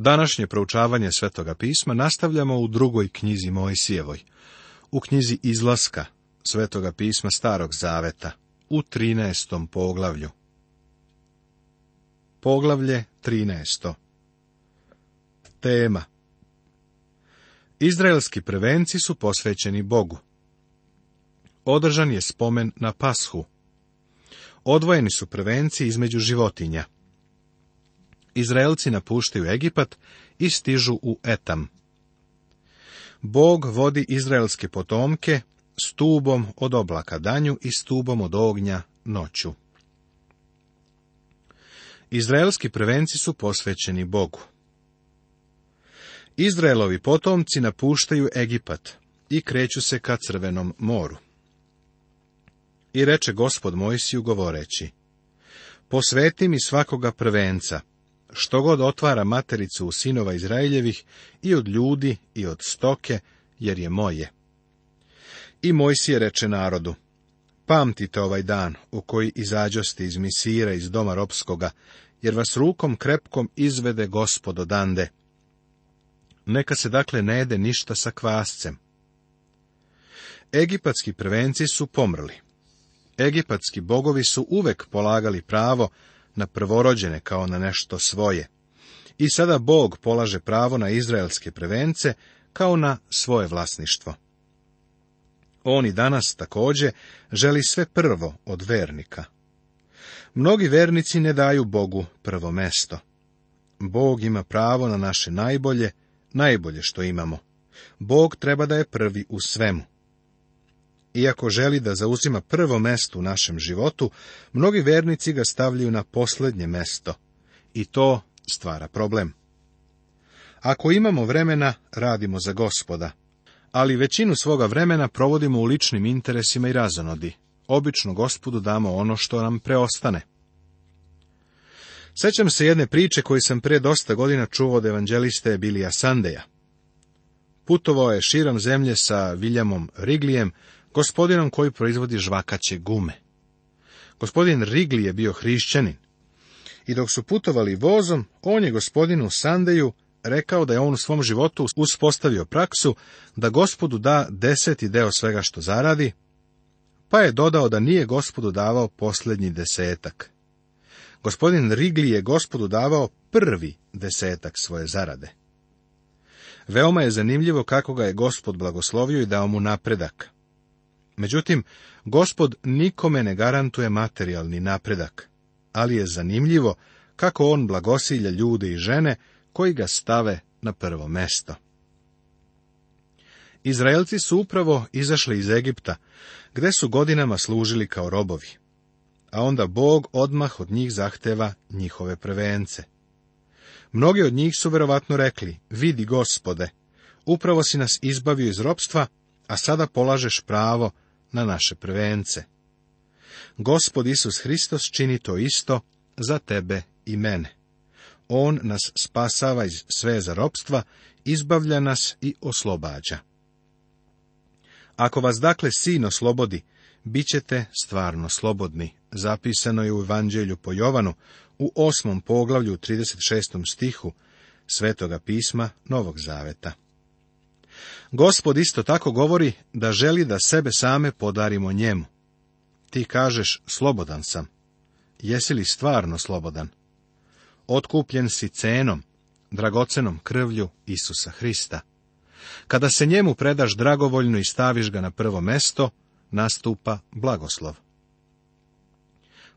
Današnje proučavanje Svetoga pisma nastavljamo u drugoj knjizi Mojsijevoj, u knjizi Izlaska Svetoga pisma Starog Zaveta, u 13. poglavlju. Poglavlje 13. Tema Izraelski prvenci su posvećeni Bogu. Održan je spomen na pashu. Odvojeni su prevenci između životinja. Izraelci napuštaju Egipat i stižu u Etam. Bog vodi izraelske potomke stubom od oblaka danju i stubom od ognja noću. Izraelski prvenci su posvećeni Bogu. Izraelovi potomci napuštaju Egipat i kreću se ka Crvenom moru. I reče gospod Mojsiju govoreći, posveti mi svakoga prvenca, što god otvara matericu u sinova Izraeljevih, i od ljudi, i od stoke, jer je moje. I Mojsije reče narodu, pamtite ovaj dan u koji izađosti iz misira iz doma ropskoga, jer vas rukom krepkom izvede gospod Dande. Neka se dakle ne jede ništa sa kvascem. Egipatski prvenci su pomrli. Egipatski bogovi su uvek polagali pravo na prvorođene kao na nešto svoje. I sada Bog polaže pravo na izraelske prevence kao na svoje vlasništvo. On i danas također želi sve prvo od vernika. Mnogi vernici ne daju Bogu prvo mesto. Bog ima pravo na naše najbolje, najbolje što imamo. Bog treba da je prvi u svemu. Iako želi da zauzima prvo mesto u našem životu, mnogi vernici ga stavljaju na posljednje mesto i to stvara problem. Ako imamo vremena, radimo za gospoda, ali većinu svoga vremena provodimo u ličnim interesima i razonodi. Obično gospodu damo ono što nam preostane. Sećam se jedne priče koju sam prije dosta godina čuo od evanđeliste Bilija Sandeja. Putovao je širom zemlje sa Viljamom Riglijem, gospodinom koji proizvodi žvakaće gume. Gospodin Rigli je bio hrišćanin. I dok su putovali vozom, on je gospodinu Sandeju rekao da je on u svom životu uspostavio praksu da gospodu da deseti deo svega što zaradi, pa je dodao da nije gospodu davao posljednji desetak. Gospodin Rigli je gospodu davao prvi desetak svoje zarade. Veoma je zanimljivo kako ga je gospod blagoslovio i dao mu napredak. Međutim, gospod nikome ne garantuje materijalni napredak, ali je zanimljivo kako on blagosilja ljude i žene koji ga stave na prvo mesto. Izraelci su upravo izašli iz Egipta, gde su godinama služili kao robovi, a onda Bog odmah od njih zahteva njihove prevence. Mnogi od njih su verovatno rekli, vidi gospode, upravo si nas izbavio iz ropstva, a sada polažeš pravo na naše prvence. Gospod Isus Hristos čini to isto za tebe i mene. On nas spasava iz sveza robstva, izbavlja nas i oslobađa. Ako vas dakle sin oslobodi, bit ćete stvarno slobodni, zapisano je u Evanđelju po Jovanu u osmom poglavlju 36. stihu Svetoga pisma Novog Zaveta. Gospod isto tako govori da želi da sebe same podarimo njemu. Ti kažeš, slobodan sam. Jesi li stvarno slobodan? Otkupljen si cenom, dragocenom krvlju Isusa Hrista. Kada se njemu predaš dragovoljno i staviš ga na prvo mesto, nastupa blagoslov.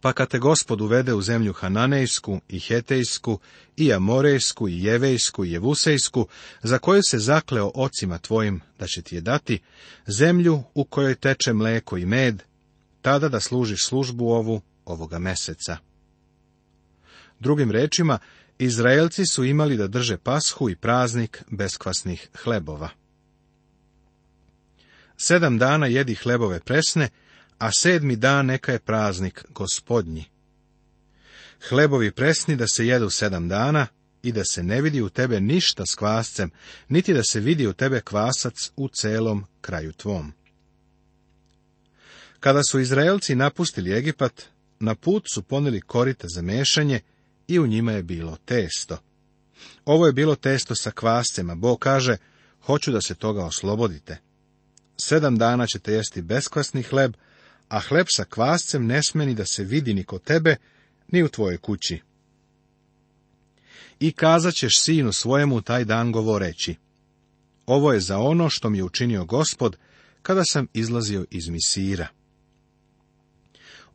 Pa kad te gospod uvede u zemlju Hananejsku i Hetejsku i Amorejsku i Jevejsku i Jevusejsku, za koju se zakleo ocima tvojim da će ti je dati, zemlju u kojoj teče mleko i med, tada da služiš službu ovu ovoga meseca. Drugim rečima, Izraelci su imali da drže pashu i praznik beskvasnih hlebova. Sedam dana jedi hlebove presne a sedmi dan neka je praznik gospodnji. Hlebovi presni da se jedu sedam dana i da se ne vidi u tebe ništa s kvascem, niti da se vidi u tebe kvasac u celom kraju tvom. Kada su Izraelci napustili Egipat, na put su poneli korita za mešanje i u njima je bilo testo. Ovo je bilo testo sa kvascem, a Bog kaže, hoću da se toga oslobodite. Sedam dana ćete jesti beskvasni hleb, a hleb sa kvascem ne smeni da se vidi ni kod tebe, ni u tvojoj kući. I kazat ćeš sinu svojemu taj dan govoreći, ovo je za ono što mi je učinio gospod, kada sam izlazio iz misira.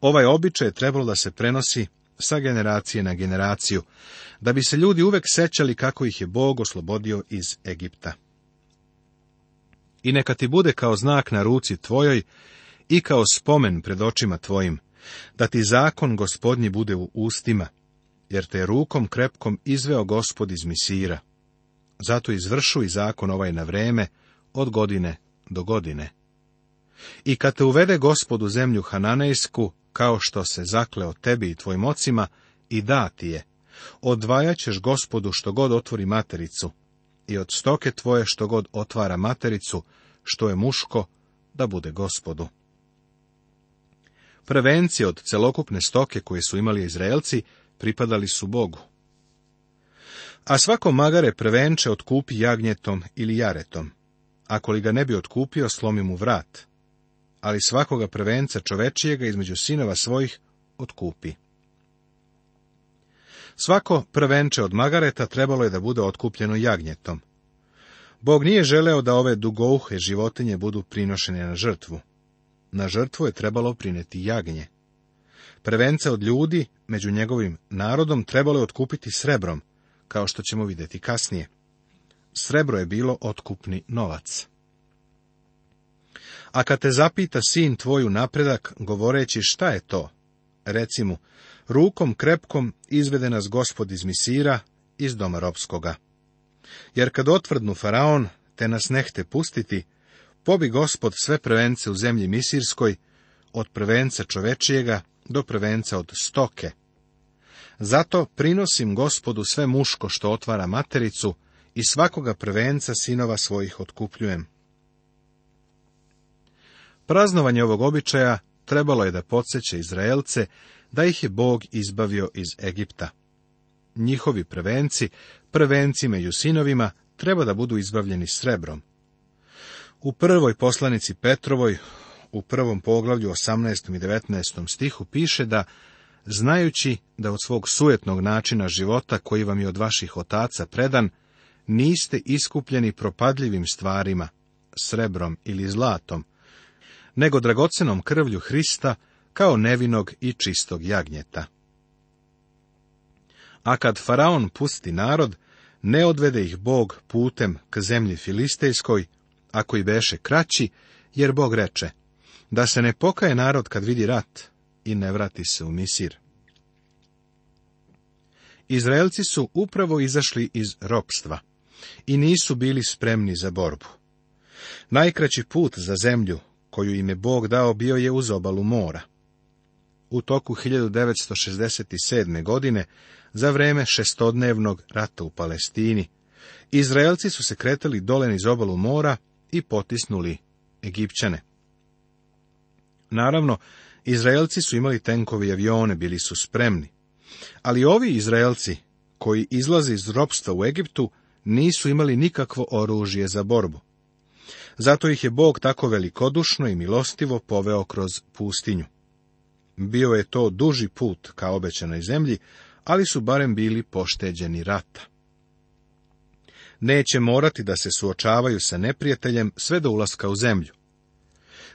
Ovaj običaj je trebalo da se prenosi sa generacije na generaciju, da bi se ljudi uvek sećali kako ih je Bog oslobodio iz Egipta. I neka ti bude kao znak na ruci tvojoj i kao spomen pred očima tvojim, da ti zakon gospodnji bude u ustima, jer te rukom krepkom izveo gospod iz misira. Zato izvršuj zakon ovaj na vreme, od godine do godine. I kad te uvede gospod u zemlju Hananejsku, kao što se zakleo tebi i tvojim ocima, i da ti je, odvajaćeš gospodu što god otvori matericu, i od stoke tvoje što god otvara matericu, što je muško, da bude gospodu. Prevencije od celokupne stoke koje su imali Izraelci pripadali su Bogu. A svako magare prvenče otkupi jagnjetom ili jaretom. Ako li ga ne bi otkupio, slomi mu vrat. Ali svakoga prevenca čovečijega između sinova svojih otkupi. Svako prvenče od magareta trebalo je da bude otkupljeno jagnjetom. Bog nije želeo da ove dugouhe životinje budu prinošene na žrtvu na žrtvu je trebalo prineti jagnje. Prevence od ljudi među njegovim narodom trebalo je otkupiti srebrom, kao što ćemo vidjeti kasnije. Srebro je bilo otkupni novac. A kad te zapita sin tvoju napredak, govoreći šta je to, reci mu, rukom krepkom izvede nas gospod iz Misira, iz doma ropskoga. Jer kad otvrdnu faraon, te nas nehte pustiti, Pobi gospod sve prvence u zemlji Misirskoj, od prvenca čovečijega do prvenca od stoke. Zato prinosim gospodu sve muško što otvara matericu i svakoga prvenca sinova svojih otkupljujem. Praznovanje ovog običaja trebalo je da podsjeće Izraelce da ih je Bog izbavio iz Egipta. Njihovi prvenci, prvenci i sinovima, treba da budu izbavljeni srebrom, u prvoj poslanici Petrovoj, u prvom poglavlju 18. i 19. stihu piše da znajući da od svog sujetnog načina života koji vam je od vaših otaca predan, niste iskupljeni propadljivim stvarima, srebrom ili zlatom, nego dragocenom krvlju Hrista kao nevinog i čistog jagnjeta. A kad faraon pusti narod, ne odvede ih Bog putem k zemlji filistejskoj, ako i beše kraći, jer Bog reče, da se ne pokaje narod kad vidi rat i ne vrati se u misir. Izraelci su upravo izašli iz ropstva i nisu bili spremni za borbu. Najkraći put za zemlju koju im je Bog dao bio je uz obalu mora. U toku 1967. godine, za vreme šestodnevnog rata u Palestini, Izraelci su se kretali dole iz obalu mora i potisnuli Egipćane. Naravno, Izraelci su imali tenkovi i avione, bili su spremni. Ali ovi Izraelci, koji izlaze iz ropstva u Egiptu, nisu imali nikakvo oružje za borbu. Zato ih je Bog tako velikodušno i milostivo poveo kroz pustinju. Bio je to duži put ka obećanoj zemlji, ali su barem bili pošteđeni rata neće morati da se suočavaju sa neprijateljem sve do ulaska u zemlju.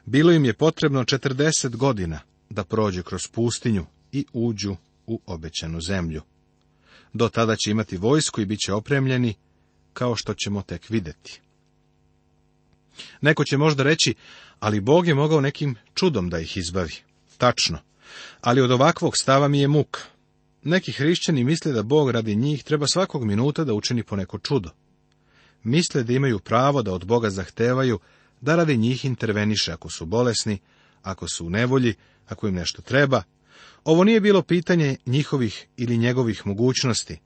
Bilo im je potrebno 40 godina da prođe kroz pustinju i uđu u obećanu zemlju. Do tada će imati vojsku i bit će opremljeni, kao što ćemo tek vidjeti. Neko će možda reći, ali Bog je mogao nekim čudom da ih izbavi. Tačno, ali od ovakvog stava mi je muk. Neki hrišćani misle da Bog radi njih treba svakog minuta da učini poneko čudo misle da imaju pravo da od Boga zahtevaju da radi njih interveniše ako su bolesni, ako su u nevolji, ako im nešto treba. Ovo nije bilo pitanje njihovih ili njegovih mogućnosti.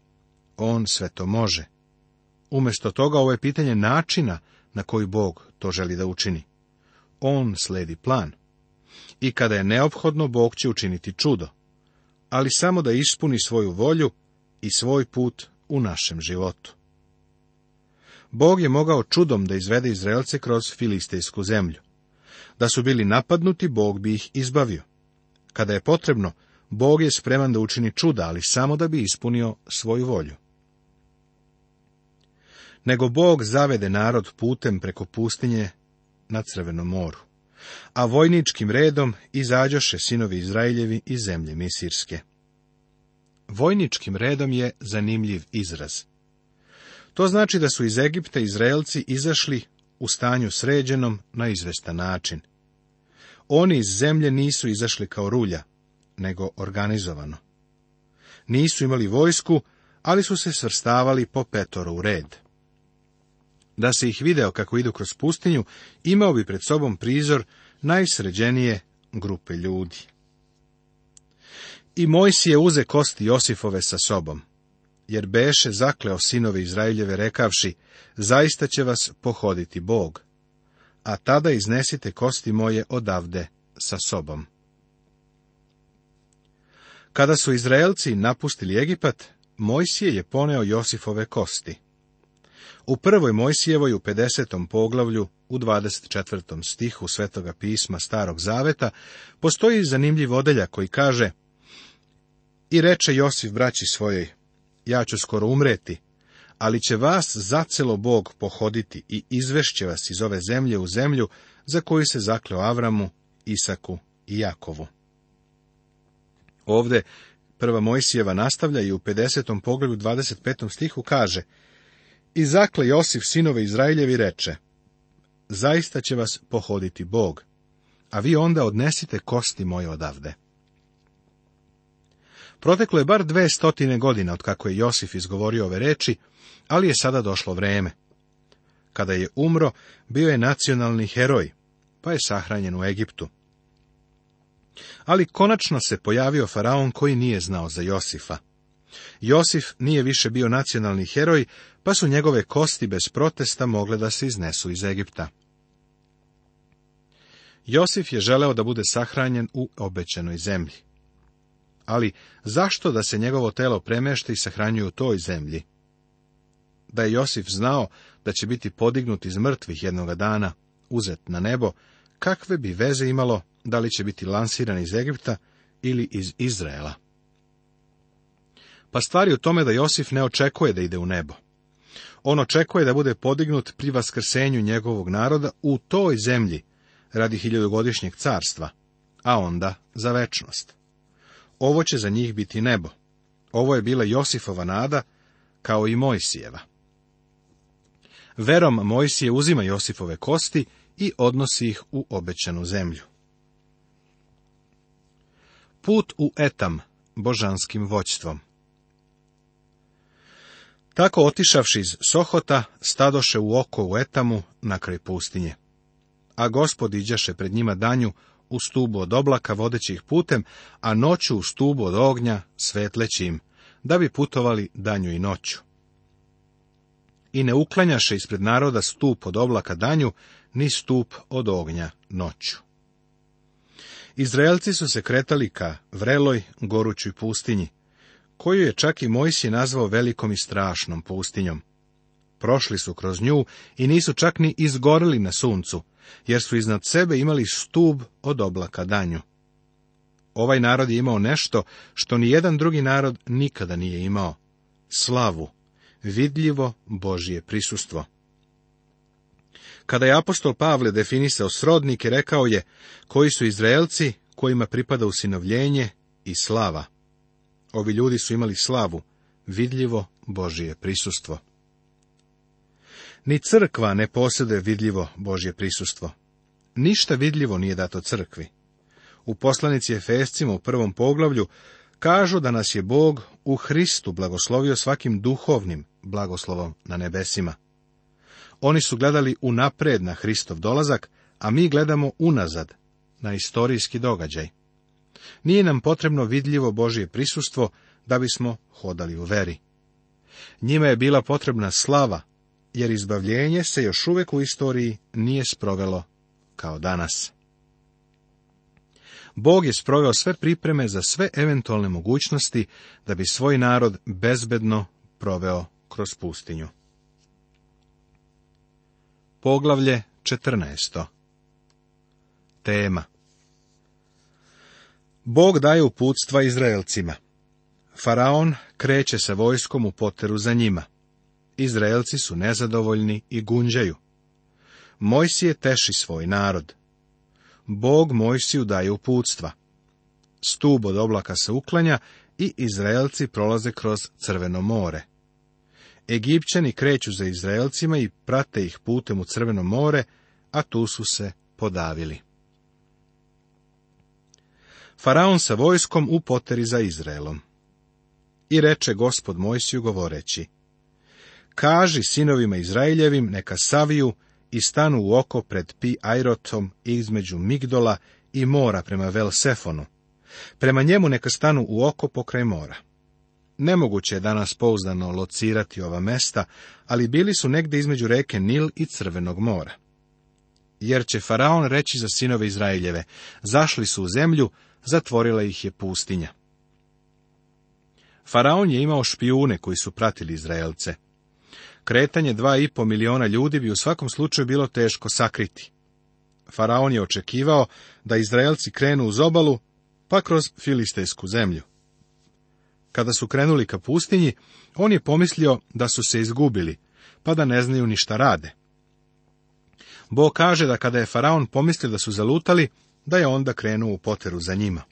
On sve to može. Umesto toga ovo je pitanje načina na koji Bog to želi da učini. On sledi plan. I kada je neophodno, Bog će učiniti čudo, ali samo da ispuni svoju volju i svoj put u našem životu. Bog je mogao čudom da izvede Izraelce kroz filistejsku zemlju. Da su bili napadnuti, Bog bi ih izbavio. Kada je potrebno, Bog je spreman da učini čuda, ali samo da bi ispunio svoju volju. Nego Bog zavede narod putem preko pustinje na Crvenom moru, a vojničkim redom izađoše sinovi Izraeljevi iz zemlje Misirske. Vojničkim redom je zanimljiv izraz. To znači da su iz Egipta Izraelci izašli u stanju sređenom na izvestan način. Oni iz zemlje nisu izašli kao rulja, nego organizovano. Nisu imali vojsku, ali su se svrstavali po petoru u red. Da se ih video kako idu kroz pustinju, imao bi pred sobom prizor najsređenije grupe ljudi. I Mojsije uze kosti Josifove sa sobom jer beše zakleo sinove Izraeljeve rekavši, zaista će vas pohoditi Bog. A tada iznesite kosti moje odavde sa sobom. Kada su Izraelci napustili Egipat, Mojsije je poneo Josifove kosti. U prvoj Mojsijevoj u 50. poglavlju u 24. stihu Svetoga pisma Starog Zaveta postoji zanimljiv odelja koji kaže i reče Josif braći svojoj, ja ću skoro umreti, ali će vas zacelo Bog pohoditi i izvešće vas iz ove zemlje u zemlju za koju se zakleo Avramu, Isaku i Jakovu. Ovde prva Mojsijeva nastavlja i u 50. pogledu 25. stihu kaže I zakle Josif sinove Izraeljevi reče Zaista će vas pohoditi Bog, a vi onda odnesite kosti moje odavde. Proteklo je bar dve stotine godina od kako je Josif izgovorio ove reči, ali je sada došlo vreme. Kada je umro, bio je nacionalni heroj, pa je sahranjen u Egiptu. Ali konačno se pojavio faraon koji nije znao za Josifa. Josif nije više bio nacionalni heroj, pa su njegove kosti bez protesta mogle da se iznesu iz Egipta. Josif je želeo da bude sahranjen u obećenoj zemlji ali zašto da se njegovo telo premešta i sahranjuje u toj zemlji? Da je Josif znao da će biti podignut iz mrtvih jednog dana, uzet na nebo, kakve bi veze imalo da li će biti lansiran iz Egipta ili iz Izraela? Pa stvari u tome da Josif ne očekuje da ide u nebo. On očekuje da bude podignut pri vaskrsenju njegovog naroda u toj zemlji, radi hiljadogodišnjeg carstva, a onda za večnost. Ovo će za njih biti nebo. Ovo je bila Josifova nada, kao i Mojsijeva. Verom Mojsije uzima Josifove kosti i odnosi ih u obećanu zemlju. Put u Etam, božanskim voćstvom. Tako otišavši iz Sohota, stadoše u oko u Etamu, na kraj pustinje. A gospod iđaše pred njima danju u stubu od oblaka vodećih putem, a noću u stubu od ognja svetlećim, da bi putovali danju i noću. I ne uklanjaše ispred naroda stup od oblaka danju, ni stup od ognja noću. Izraelci su se kretali ka vreloj, gorućoj pustinji, koju je čak i mojsi nazvao velikom i strašnom pustinjom. Prošli su kroz nju i nisu čak ni izgorili na suncu, jer su iznad sebe imali stub od oblaka danju. Ovaj narod je imao nešto što ni jedan drugi narod nikada nije imao. Slavu, vidljivo Božje prisustvo. Kada je apostol Pavle definisao srodnike, rekao je koji su Izraelci kojima pripada usinovljenje i slava. Ovi ljudi su imali slavu, vidljivo Božije prisustvo. Ni crkva ne posjeduje vidljivo Božje prisustvo. Ništa vidljivo nije dato crkvi. U poslanici Efescima u prvom poglavlju kažu da nas je Bog u Hristu blagoslovio svakim duhovnim blagoslovom na nebesima. Oni su gledali unapred na Hristov dolazak, a mi gledamo unazad na istorijski događaj. Nije nam potrebno vidljivo Božje prisustvo da bismo hodali u veri. Njima je bila potrebna slava jer izbavljenje se još uvijek u istoriji nije sprovelo kao danas. Bog je sproveo sve pripreme za sve eventualne mogućnosti da bi svoj narod bezbedno proveo kroz pustinju. Poglavlje 14. Tema Bog daje uputstva Izraelcima. Faraon kreće sa vojskom u poteru za njima. Izraelci su nezadovoljni i gunđaju. Mojsije teši svoj narod. Bog Mojsiju daje uputstva. Stub od oblaka se uklanja i Izraelci prolaze kroz Crveno more. Egipćani kreću za Izraelcima i prate ih putem u Crveno more, a tu su se podavili. Faraon sa vojskom u poteri za Izraelom. I reče gospod Mojsiju govoreći, Kaži sinovima Izraeljevim, neka saviju i stanu u oko pred Pi Ajrotom između Migdola i mora prema Velsefonu. Prema njemu neka stanu u oko pokraj mora. Nemoguće je danas pouzdano locirati ova mesta, ali bili su negde između reke Nil i Crvenog mora. Jer će Faraon reći za sinove Izraeljeve, zašli su u zemlju, zatvorila ih je pustinja. Faraon je imao špijune koji su pratili Izraelce kretanje i po miliona ljudi bi u svakom slučaju bilo teško sakriti. Faraon je očekivao da Izraelci krenu uz obalu, pa kroz filistejsku zemlju. Kada su krenuli ka pustinji, on je pomislio da su se izgubili, pa da ne znaju ništa rade. Bog kaže da kada je Faraon pomislio da su zalutali, da je onda krenuo u poteru za njima.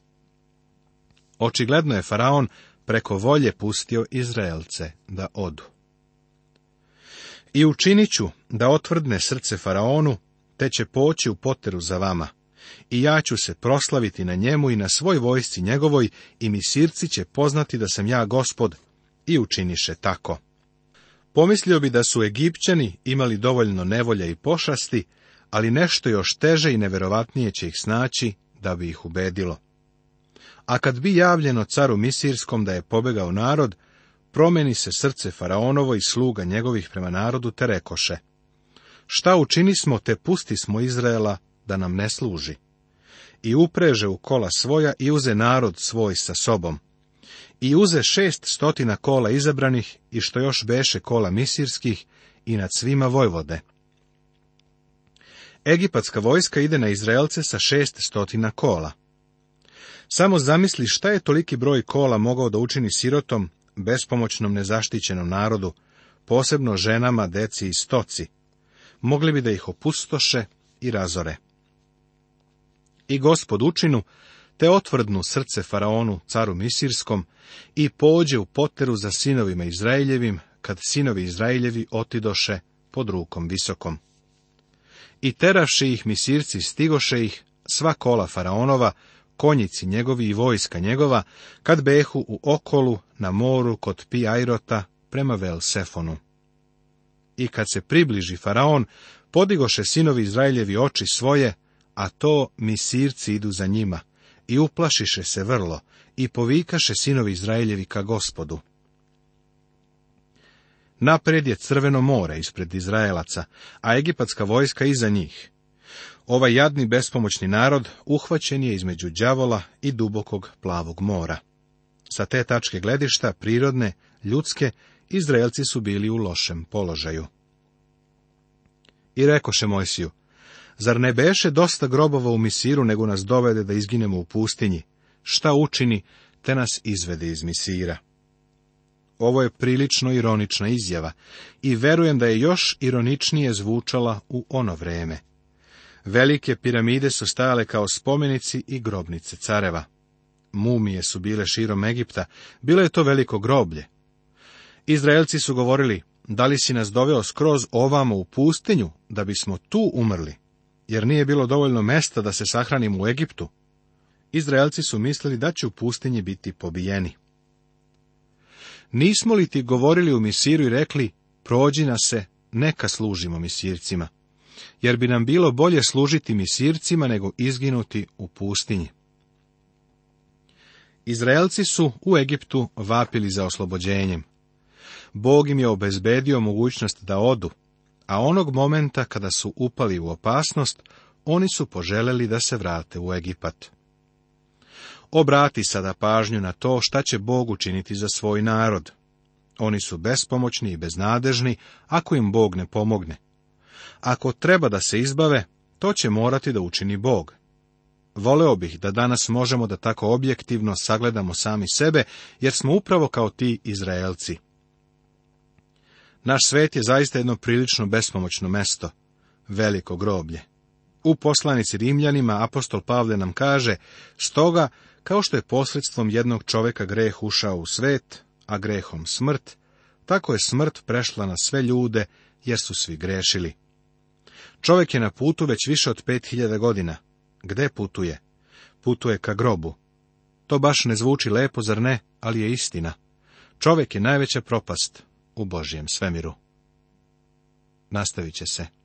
Očigledno je Faraon preko volje pustio Izraelce da odu. I učinit ću da otvrdne srce faraonu, te će poći u poteru za vama. I ja ću se proslaviti na njemu i na svoj vojsci njegovoj, i misirci će poznati da sam ja gospod, i učiniše tako. Pomislio bi da su Egipćani imali dovoljno nevolja i pošasti, ali nešto još teže i neverovatnije će ih snaći da bi ih ubedilo. A kad bi javljeno caru Misirskom da je pobegao narod, promeni se srce Faraonovo i sluga njegovih prema narodu, te rekoše, šta smo, te pusti smo Izraela da nam ne služi. I upreže u kola svoja i uze narod svoj sa sobom. I uze šest stotina kola izabranih i što još beše kola misirskih i nad svima Vojvode. Egipatska vojska ide na Izraelce sa šest stotina kola. Samo zamisli šta je toliki broj kola mogao da učini sirotom bespomoćnom nezaštićenom narodu, posebno ženama, deci i stoci, mogli bi da ih opustoše i razore. I gospod učinu, te otvrdnu srce faraonu, caru Misirskom, i pođe u poteru za sinovima Izraeljevim, kad sinovi Izraeljevi otidoše pod rukom visokom. I teravši ih Misirci stigoše ih, sva kola faraonova, konjici njegovi i vojska njegova, kad behu u okolu na moru kod Pijajrota prema Velsefonu. I kad se približi Faraon, podigoše sinovi Izraeljevi oči svoje, a to misirci idu za njima, i uplašiše se vrlo, i povikaše sinovi Izraeljevi ka gospodu. Napred je crveno more ispred Izraelaca, a egipatska vojska iza njih. Ovaj jadni bespomoćni narod uhvaćen je između đavola i dubokog plavog mora. Sa te tačke gledišta, prirodne, ljudske, Izraelci su bili u lošem položaju. I rekoše Mojsiju, zar ne beše dosta grobova u Misiru nego nas dovede da izginemo u pustinji? Šta učini, te nas izvede iz Misira? Ovo je prilično ironična izjava i verujem da je još ironičnije zvučala u ono vreme. Velike piramide su stajale kao spomenici i grobnice careva. Mumije su bile širom Egipta, bilo je to veliko groblje. Izraelci su govorili, da li si nas doveo skroz ovamo u pustinju, da bismo tu umrli, jer nije bilo dovoljno mesta da se sahranimo u Egiptu. Izraelci su mislili da će u pustinji biti pobijeni. Nismo li ti govorili u Misiru i rekli, prođi na se, neka služimo Misircima? jer bi nam bilo bolje služiti misircima nego izginuti u pustinji. Izraelci su u Egiptu vapili za oslobođenjem. Bog im je obezbedio mogućnost da odu, a onog momenta kada su upali u opasnost, oni su poželeli da se vrate u Egipat. Obrati sada pažnju na to šta će Bog učiniti za svoj narod. Oni su bespomoćni i beznadežni ako im Bog ne pomogne. Ako treba da se izbave, to će morati da učini Bog. Voleo bih da danas možemo da tako objektivno sagledamo sami sebe, jer smo upravo kao ti Izraelci. Naš svet je zaista jedno prilično bespomoćno mesto, veliko groblje. U poslanici Rimljanima apostol Pavle nam kaže, stoga, kao što je posredstvom jednog čoveka greh ušao u svet, a grehom smrt, tako je smrt prešla na sve ljude, jer su svi grešili. Čovjek je na putu već više od pet hiljada godina. Gde putuje? Putuje ka grobu. To baš ne zvuči lepo, zar ne, ali je istina. Čovjek je najveća propast u Božijem svemiru. Nastavit će se.